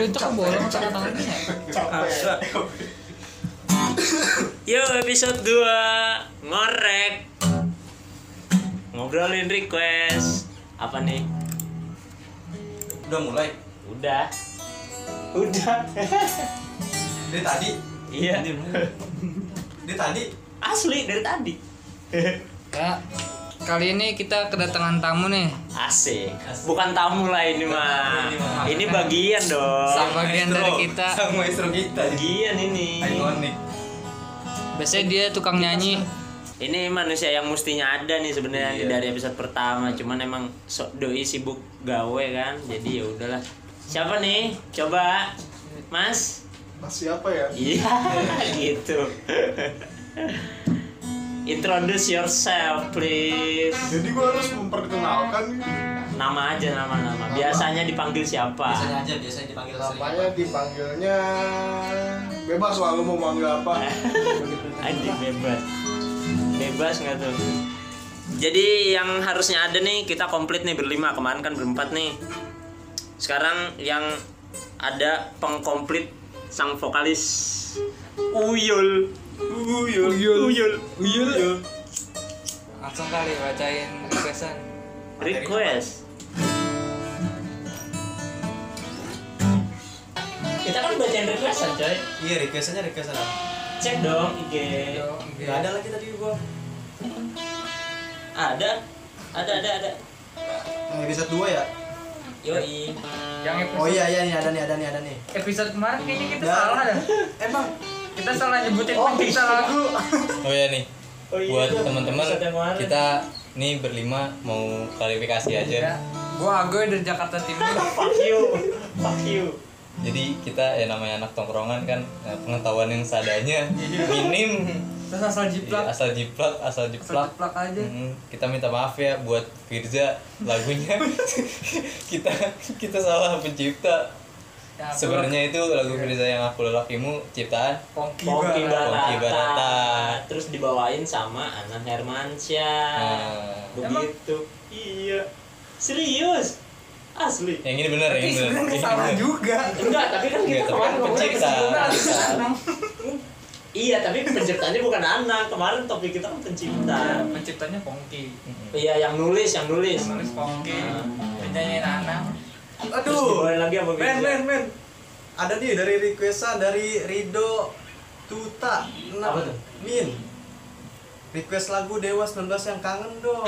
bolong influencer kok bolong tangan tangannya Yo episode 2 Ngorek. Ngobrolin request. Apa nih? Udah mulai. Udah. Udah. Dari tadi. Iya. Dari tadi. Asli dari tadi. Ya kali ini kita kedatangan tamu nih Asik Bukan tamu lah ini mah Ini bagian dong Sang bagian dari kita Sang maestro kita. Bagian ini Iconic. biasanya dia tukang nyanyi Ini manusia yang mestinya ada nih sebenarnya Iya. dari episode pertama, cuman emang sok doi sibuk gawe kan. Jadi ya udahlah. Siapa nih? Coba. Mas. Mas siapa ya? Iya, gitu. Introduce yourself, please. Jadi gue harus memperkenalkan nih. Nama aja nama-nama. Biasanya dipanggil siapa? Biasanya aja, biasanya dipanggil Namanya dipanggilnya bebas lah lu mau manggil apa. Anjing bebas. Bebas nggak tuh? Jadi yang harusnya ada nih kita komplit nih berlima kemarin kan berempat nih. Sekarang yang ada pengkomplit sang vokalis Uyul. Uyul. Uyul. Uyul. langsung kali bacain requestan Request. Kita kan bacain requestan coy. Iya, requestannya requestan? Cek dong IG. Gak ada lagi tadi gua. Ada. Ada ada ada. Yang episode 2 ya? Yoi. yang episode, Oh iya iya nih ada nih ada nih ada nih. episode kemarin kayaknya kita salah dah Emang kita salah nyebutin Oh, pencipta iya. lagu Oh ya nih, Oh iya, buat teman-teman kita nih berlima mau klarifikasi aja. ya gua Agoy dari Jakarta Timur. Fuck you. Fuck you. Jadi kita ya namanya anak tongkrongan kan eh, pengetahuan yang seadanya. Minim. terus asal Iya, jiplak asal jiplak, asal asal jiplak. jiplak aja. Hmm, kita minta maaf ya buat Firza lagunya. Kita kita salah pencipta. Ya, Sebenarnya itu lagu Firza yang aku lelakimu ciptaan Pongki Pongki Barata. Pongki Barata. terus dibawain sama Anang Hermansyah. Nah, begitu. Iya. Serius? Asli. Yang ini bener, yang Tapi ini bener. sebenarnya Ini salah juga. Enggak tapi kan kita kan kemarin pencipta. Pencipta. iya tapi penciptanya bukan Anang kemarin topik kita kan pencipta. Penciptanya Pongki iya yang nulis yang nulis. Yang nulis Pongki Ah. penyanyi anak aduh. dibawain lagi apa Men men men. Ada nih dari requestan dari Rido Tuta. Apa tuh? Min. Request lagu Dewa 19 yang kangen dong.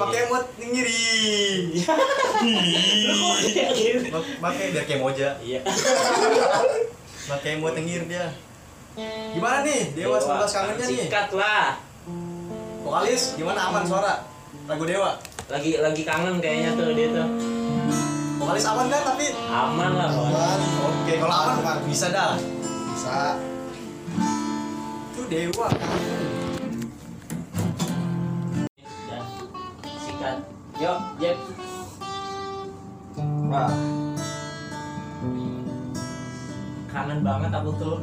Pakai emot ngiri. Pakai biar kayak moja. iya Pakai emot ngiri dia. Gimana nih Dewa 19 kangennya nih? sikat lah Vokalis gimana aman suara? Lagu Dewa. lagi lagi kangen kayaknya tuh dia tuh Vokalis aman kan tapi aman lah pokoknya Oke, kalau aman bisa dah. Bisa. Itu Dewa. Udah. sikat yuk Jep Wah, kangen banget aku tuh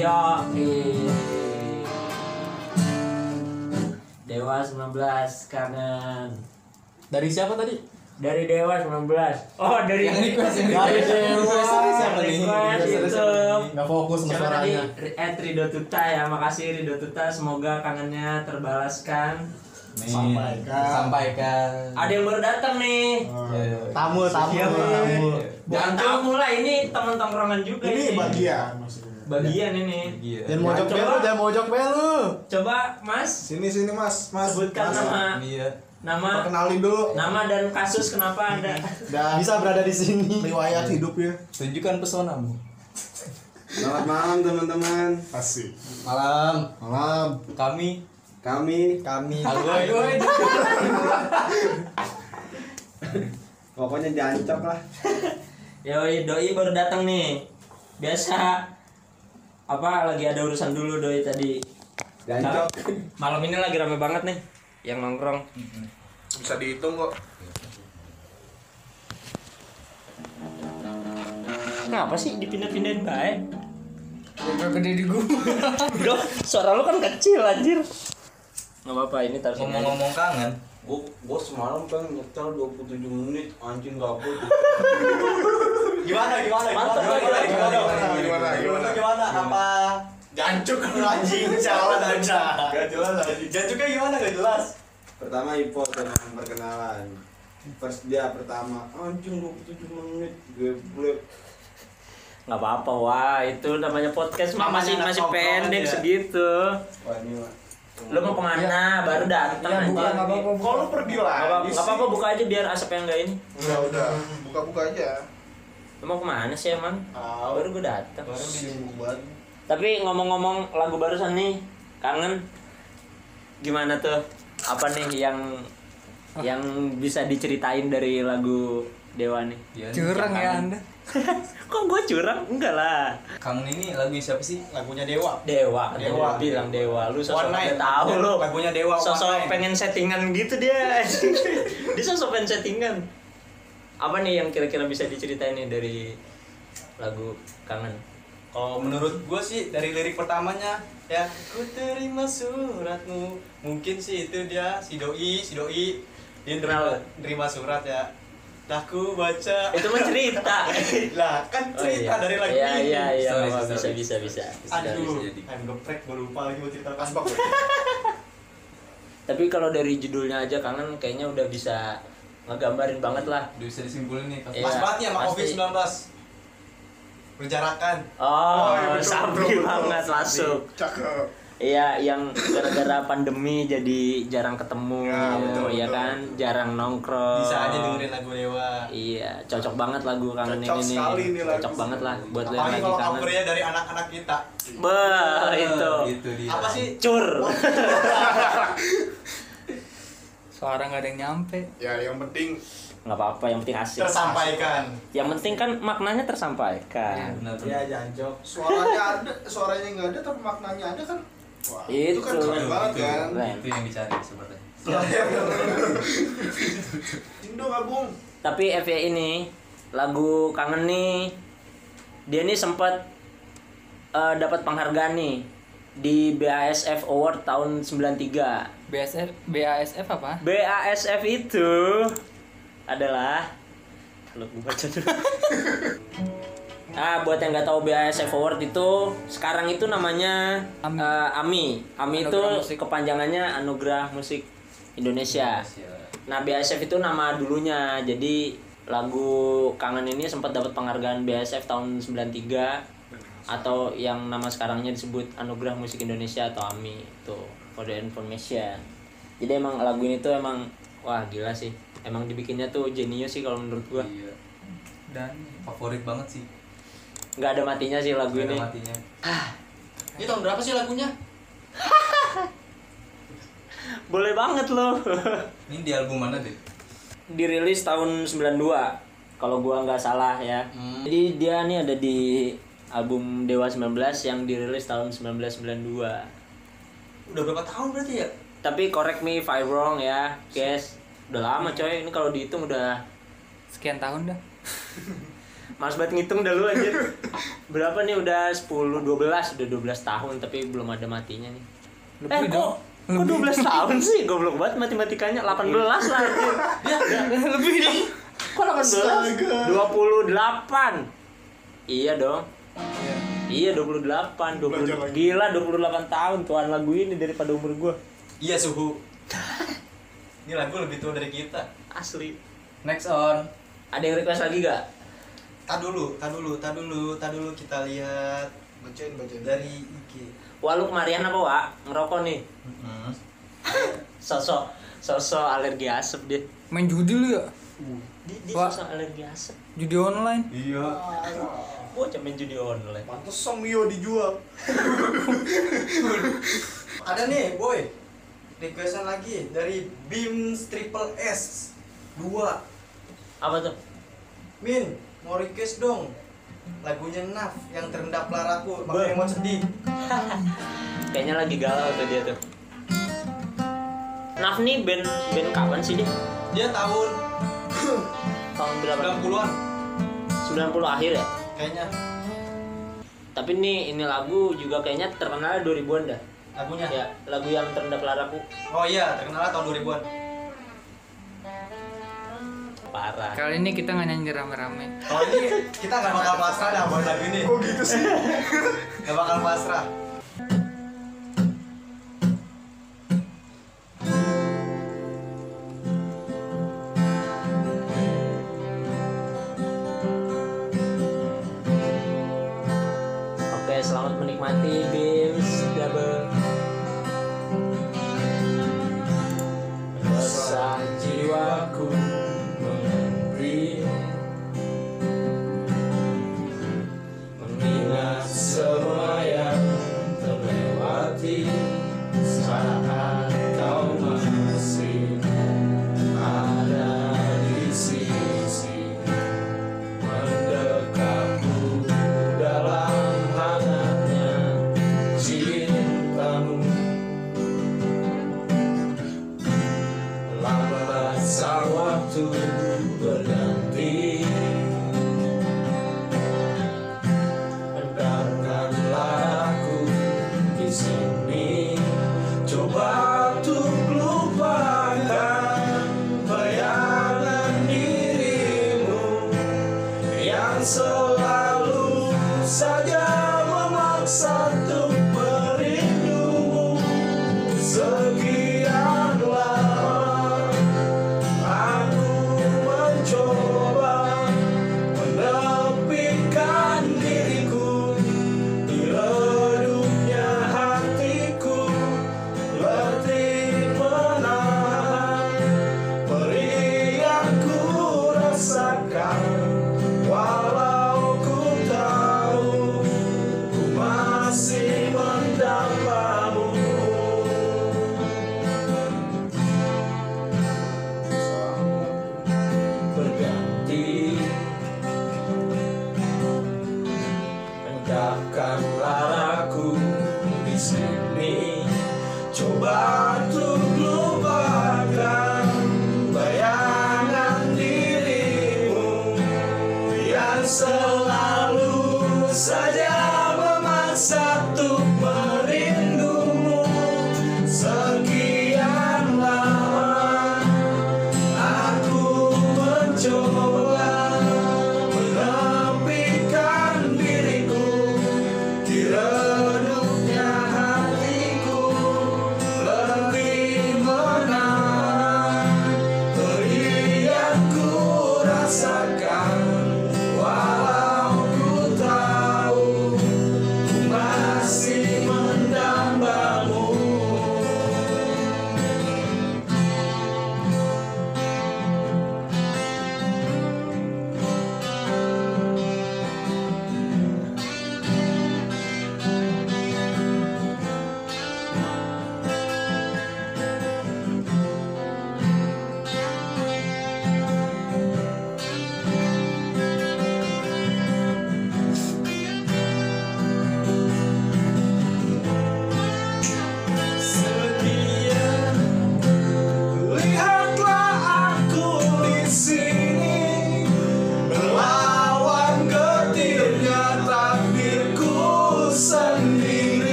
Ya, eh. Dewa 19 kangen. Dari siapa tadi? Dari Dewa 19. Oh, dari Yang request, yang Dari. Dewa. Siapa nih? Request itu. Nggak fokus sama suaranya. At Rido Tuta ya, makasih Rido Tuta. Semoga kangennya terbalaskan. Sampaikan. Sampaikan. Ada yang baru datang nih. Ya. Tamu, tamu, Siapa? tamu. Bukan tamu lah, ini teman tongkrongan juga Ini bagian maksudnya. Bagian ini. Gila. Jangan mojok belu, jangan mojok belu. Coba Mas Sini sini Mas, Mas. sebutkan Mas, nama Iya. nama Perkenalin dulu. nama dan kasus kenapa Anda Dan Bisa berada di sini. riwayat hidupnya. Tunjukkan pesonamu. Selamat malam teman-teman. Asik. Malam. Malam. Kami Kami Kami. Agoy. pokoknya jancok lah. Yoi, doi baru datang nih. Biasa apa lagi ada urusan dulu doi tadi. Jancok. Malam ini lagi rame banget nih yang nongkrong. Bisa dihitung kok. Kenapa sih dipindah-pindahin baik? Gak gede di gua. Bro, suara lu kan kecil anjir. Gak apa-apa, ini taruh. Ngomong-ngomong kangen. Gua, gua semalam kan nyetel 27 menit anjing gabut. Gimana, gimana, Mantap, gimana, gimana, gimana, gimana, gimana, gimana? gimana, apa? Jancuk anjing, salah aja. Gak jelas anjing. Jancuknya gimana, gak jelas. Pertama Ipo tenang perkenalan. First dia pertama anjing 27 menit geblek. Gak apa-apa, wah itu namanya podcast mah masih masih pendek aja. segitu. Wah ini. Lu mau ke mana? Baru datang Ya, nggak apa-apa. Kok lu pergi lagi nggak apa-apa buka aja biar asap yang enggak ini. Udah, udah. Buka-buka aja. Lu mau ke mana sih emang? Tahu. Baru gue datang. Baru. Tapi ngomong-ngomong lagu barusan nih, kangen gimana tuh? Apa nih yang yang bisa diceritain dari lagu Dewa nih? Iya, Curang ya anda. Kok gue curang? Enggak lah. Kangen ini lagunya siapa sih? Lagunya Dewa. Dewa, kan Dewa. Dewa. bilang Dewa. Lu sosok udah tahu lu. Lagunya Dewa, Sosok pengen settingan gitu dia. dia sosok pengen settingan. Apa nih yang kira-kira bisa diceritain nih dari lagu Kangen? Kalau menurut gue sih dari lirik pertamanya ya ku terima suratmu mungkin sih itu dia si doi si doi dia nerima, nerima surat ya dah ku baca Itu mah cerita. lah kan Oh, cerita iya. dari lagu Iya, ini iya, iya, Sorry, sorry. bisa, bisa, bisa. aduh bisa jadi. I'm geprek gue lupa lagi mau cerita Asbak? Tapi kalau dari judulnya aja kangen kayaknya udah bisa ngegambarin banget lah. Udah bisa disimpulin nih pas Iya, Pas banget ya sama pasti. COVID-19 Berjarakan Oh, betul, betul. banget masuk. Cakep. Iya, yang gara-gara pandemi jadi jarang ketemu, Ya, betul, ya betul. kan, jarang nongkrong. Bisa aja dengerin lagu Dewa Iya, cocok banget lagu kangen Cocok ini sekali nih. lagu. Cocok banget lah buat lo yang Apalagi lagi kalau kangen. covernya dari anak-anak kita Bah, itu. itu dia Apa sih? Cur. Suara nggak ada yang nyampe. Ya yang penting nggak apa-apa, yang penting asik. Tersampaikan Yang penting kan maknanya tersampaikan. benar Iya jancok suaranya ada, suaranya nggak ada tapi maknanya ada kan. Wah, itu, kan Itu. keren banget itu, kan. Keren. itu yang dicari sebenarnya Indo gabung. Tapi FY ini lagu kangen nih dia nih sempat eh, dapat penghargaan nih di BASF Award tahun 93. BASF BASF apa? BASF itu adalah kalau gue baca dulu. ah, buat yang nggak tahu BASF Award itu sekarang itu namanya AMI. eh, AMI. AMI itu Musik. kepanjangannya Anugerah Musik Indonesia. Nah, BASF itu nama dulunya. Jadi lagu Kangen ini sempat dapat penghargaan BASF tahun 93 atau yang nama sekarangnya disebut Anugerah Musik Indonesia atau AMI itu for the information. Jadi emang lagu ini tuh emang wah gila sih. Emang dibikinnya tuh jenius sih kalau menurut gua. iya dan favorit banget sih nggak ada matinya sih lagu ada ini. matinya Ini tahun berapa sih lagunya? Boleh banget loh. ini di album mana deh Dirilis tahun 92 kalau gua nggak salah ya. Jadi dia nih ada di album Dewa 19 yang dirilis tahun 1992. Udah berapa tahun berarti ya? Tapi correct me if I wrong ya, guys. Udah lama coy, ini kalau dihitung udah Sekian tahun dah. Males banget ngitung dah lu anjir. Berapa nih udah 10, 12, udah 12 tahun tapi belum ada matinya nih. Lebih eh, dong. kok, kok 12 tahun sih? Goblok banget matematikanya 18 lah anjir. Lebih dong. Kok 18? 28. Iya dong. Iya 28, 20, Belajar lagi. gila 28 tahun tuan lagu ini daripada umur gua. Iya suhu Ini lagu lebih tua dari kita Asli. next on Ada yang request lagi gak? Tak dulu, tak dulu, tak dulu, tak dulu kita lihat Bacain, bacain. dari IG Wah lu kemarian apa Wak? Ngerokok nih? Sosok sosok alergi asap dia. Main judi lu ya? Dia, dia sosok alergi asap. Judi online. iya Bocah main judi online. Song Mio dijual. Ada nih boy Requestan lagi dari Beams Triple S 2 Apa tuh? Min, mau request dong Lagunya Naf yang terendap laraku Makanya mau sedih Kayaknya lagi galau tuh dia tuh. Naf nih band band kapan sih dia? Dia tahun Tahun berapa? 90-an 90 akhir ya? Kayaknya Tapi nih ini lagu juga kayaknya terkenal 2000-an dah. lagunya Ya, lagu yang terendap laraku Oh iya, terkenal tahun 2000-an parah. Kali ini kita nggak nyanyi rame-rame. Kalau ini kita nggak bakal pasrah dah buat lagu ini Kok gitu sih? Nggak bakal pasrah selamat once I walked.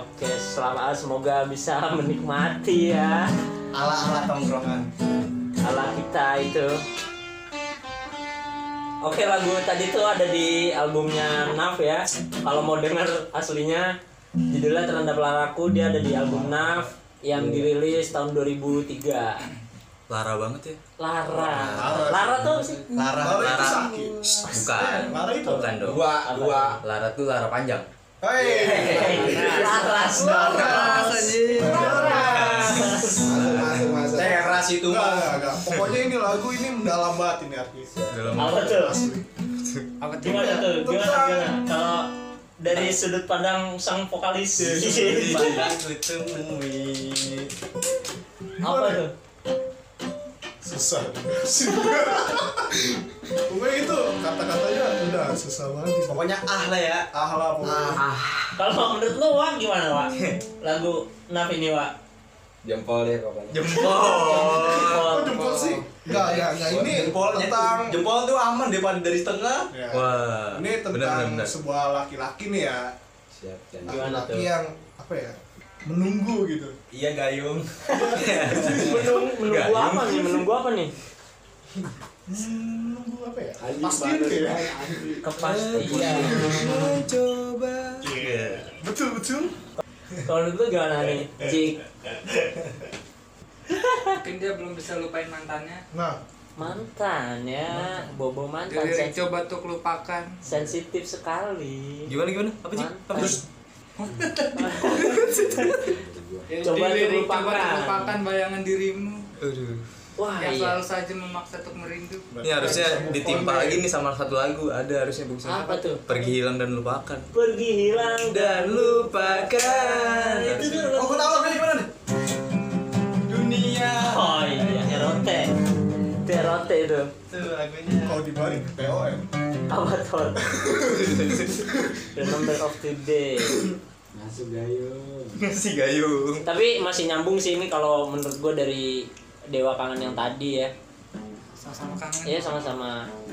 Oke, selamat semoga bisa menikmati ya ala-ala tongkrongan. ala kita itu. Oke lagu tadi tuh ada di albumnya Naf ya. Kalau mau denger aslinya judulnya Terendah Pelaraku dia ada di album Naf yang dirilis tahun 2003. Lara banget ya. Lara. Lara tuh sih? Lara. Lara. sakit. Bukan. Lara itu Bukan dong. Gua, gua. Lara tuh Lara panjang. Hei. Laras. Masuk masuk. Teras itu Enggak, mah. Pokoknya ini lagu ini mendalam banget ini artisnya. Dalam Apa tuh? Apa tuh? Gimana tuh? Gimana gimana? Kalau dari sudut pandang sang vokalis Aku temui. apa tuh? Susah. Pokoknya itu kata-katanya udah susah banget. Pokoknya ah lah ya. Ah lah pokoknya. Kalau menurut lo Wak gimana Wak? Lagu Naf ini Wak? jempol deh pokoknya. Jempol. Kok jempol sih? Enggak, enggak, enggak. Ini Jempolnya tentang jempol tuh aman daripada dari setengah. Ya. Wah. Ini bener, tentang bener, bener. sebuah laki-laki nih ya. Siap. Laki-laki yang apa ya? Menunggu gitu. Iya gayung. Menung, menunggu Enggak, apa nih? Menunggu apa nih? Menunggu apa ya? Banget, kayak. anjing. Kepastian. Iya. Betul, betul. Kalau lo gimana nih? Jik Mungkin dia belum bisa lupain mantannya. Nah, mantan ya, bobo mantan Jadi sen- coba tuh lupakan. sensitif sekali. Gimana gimana? Apa sih? Apa Coba terlupakan bayangan dirimu Aduh. Wah yang iya. selalu saja memaksa untuk merindu. Ini harusnya ditimpa lagi nih sama satu lagu. Ada harusnya bagusnya. Apa tuh? Pergi hilang dan lupakan. Pergi hilang Dan lupakan. itu tuh. Oh, gua tahu lagunya gimana nih? Erote itu. tuh lagunya Kalau dibalik POM. Apa tuh? The number of today. Masuk gayung. Si Gayung. Tapi masih nyambung sih ini kalau menurut gue dari Dewa Kangen yang tadi ya. Sama-sama kangen. Iya sama-sama.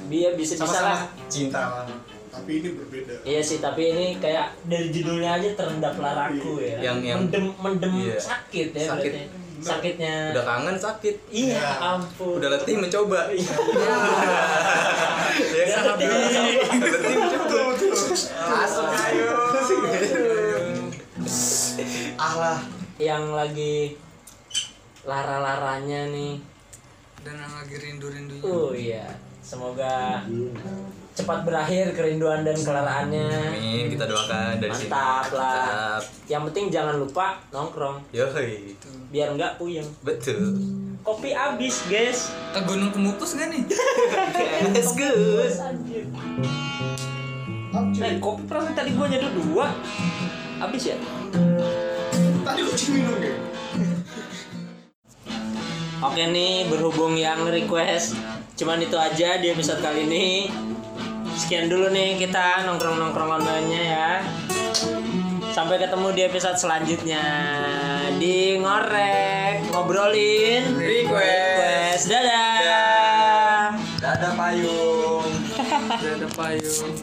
Dia bisa bisa lah. sama-sama cinta lah Tapi ini berbeda. Iya sih, tapi ini kayak dari judulnya aja terendaplah raku ya. Yang- yang- mendem mendem Iya. sakit ya Sakit. berarti. Sakitnya. Udah kangen sakit. Iya, ampun. Udah letih mencoba. Iya. Ya kan? letih letih mencoba. masuk ayo Allah yang lagi lara-laranya nih. Dan yang lagi rindu-rindunya. Oh iya, semoga cepat berakhir kerinduan dan kelaraannya. Amin, kita doakan dari sini. Mantap lah. Mantap. Yang penting jangan lupa nongkrong Yoi. biar nggak puyeng. Betul. Kopi habis, guys. Ke Gunung Kemukus gak nih? Let's go. Anjir. Eh, kopi perasaan tadi gua nyeduh dua. Habis ya? Tadi kucing minum kayak. Oke nih, berhubung yang request cuman itu aja di episode kali ini. Sekian dulu nih kita nongkrong-nongkrong online-nya ya. Sampai ketemu di episode selanjutnya di ngorek ngobrolin request. Dadah. dadah payung ada payung.